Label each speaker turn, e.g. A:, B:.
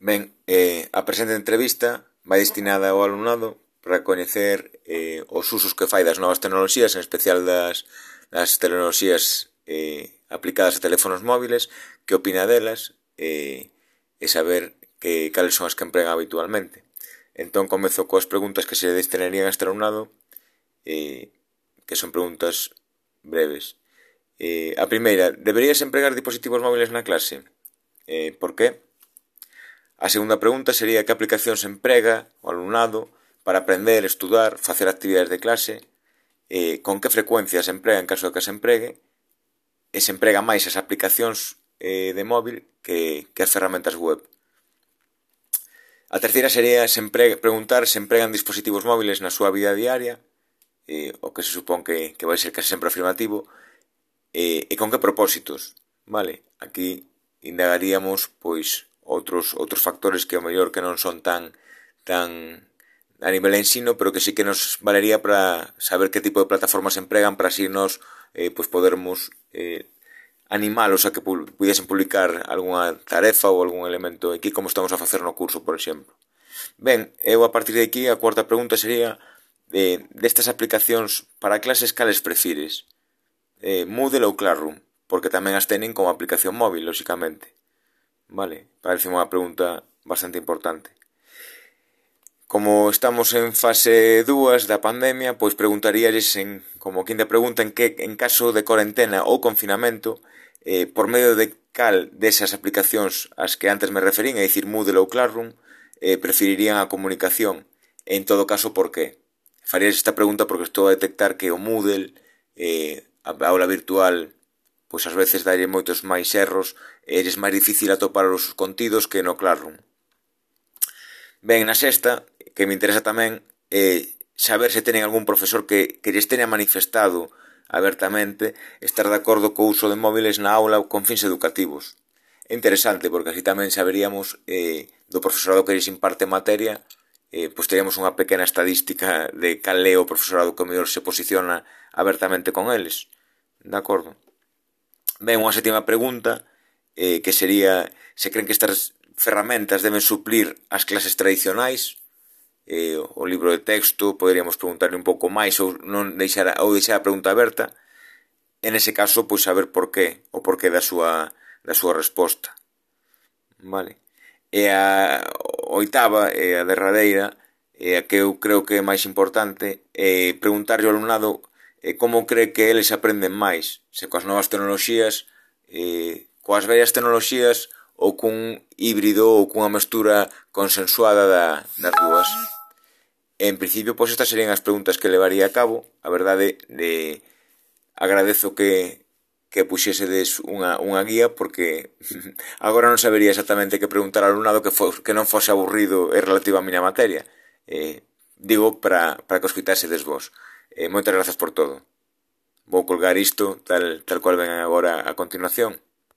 A: Ben, eh, a presente entrevista vai destinada ao alumnado para coñecer eh, os usos que fai das novas tecnoloxías, en especial das, das tecnoloxías eh, aplicadas a teléfonos móviles, que opina delas eh, e saber que cales son as que emprega habitualmente. Entón comezo coas preguntas que se destinarían a este alumnado, eh, que son preguntas breves. Eh, a primeira, deberías empregar dispositivos móviles na clase? Eh, por que? A segunda pregunta sería que aplicacións emprega o alumnado para aprender, estudar, facer actividades de clase, eh, con que frecuencia se emprega en caso de que se empregue, e se emprega máis as aplicacións eh, de móvil que, que as ferramentas web. A terceira sería se emprega, preguntar se empregan dispositivos móviles na súa vida diaria, eh, o que se supón que, que vai ser case sempre afirmativo, eh, e con que propósitos, vale? Aquí indagaríamos, pois, outros outros factores que ao mellor que non son tan tan a nivel ensino, pero que sí que nos valería para saber que tipo de plataformas empregan para así nos eh, pues podermos eh, animalos a que pudiesen publicar algunha tarefa ou algún elemento aquí como estamos a facer no curso, por exemplo. Ben, eu a partir de aquí a cuarta pregunta sería de, destas aplicacións para clases cales prefires? Eh, Moodle ou Classroom? Porque tamén as tenen como aplicación móvil, lóxicamente. Vale, parece unha pregunta bastante importante. Como estamos en fase 2 da pandemia, pois preguntaríalles en, como quinta pregunta en que en caso de cuarentena ou confinamento, eh, por medio de cal desas aplicacións as que antes me referín, é dicir Moodle ou Classroom, eh, preferirían a comunicación. En todo caso, por qué? Farías esta pregunta porque estou a detectar que o Moodle, eh, a aula virtual pois ás veces daire moitos máis erros e eres máis difícil atopar os contidos que no Classroom. Ben, na sexta, que me interesa tamén, é saber se tenen algún profesor que, que lles tenha manifestado abertamente estar de acordo co uso de móviles na aula con fins educativos. É interesante, porque así tamén saberíamos eh, do profesorado que lles imparte materia, eh, pois teríamos unha pequena estadística de cal é o profesorado que mellor se posiciona abertamente con eles. De acordo? Ben, unha sétima pregunta, eh, que sería se creen que estas ferramentas deben suplir as clases tradicionais, eh, o libro de texto, poderíamos preguntarle un pouco máis ou non deixar ou deixar a pregunta aberta. En ese caso, pois saber por qué, o por qué da súa da súa resposta. Vale. E a oitava e a derradeira, e a que eu creo que é máis importante, é preguntarlle ao alumnado eh, como cree que eles aprenden máis? Se coas novas tecnoloxías, eh, coas vellas tecnoloxías ou cun híbrido ou cunha mestura consensuada da, das dúas? En principio, pois estas serían as preguntas que levaría a cabo. A verdade, de, agradezo que, que puxesedes unha, unha guía porque agora non sabería exactamente que preguntar ao alumnado que, fos, que non fose aburrido e relativo á miña materia. Eh, digo para, para que os quitásedes vos. Eh, moitas grazas por todo. Vou colgar isto tal, tal cual ven agora a continuación.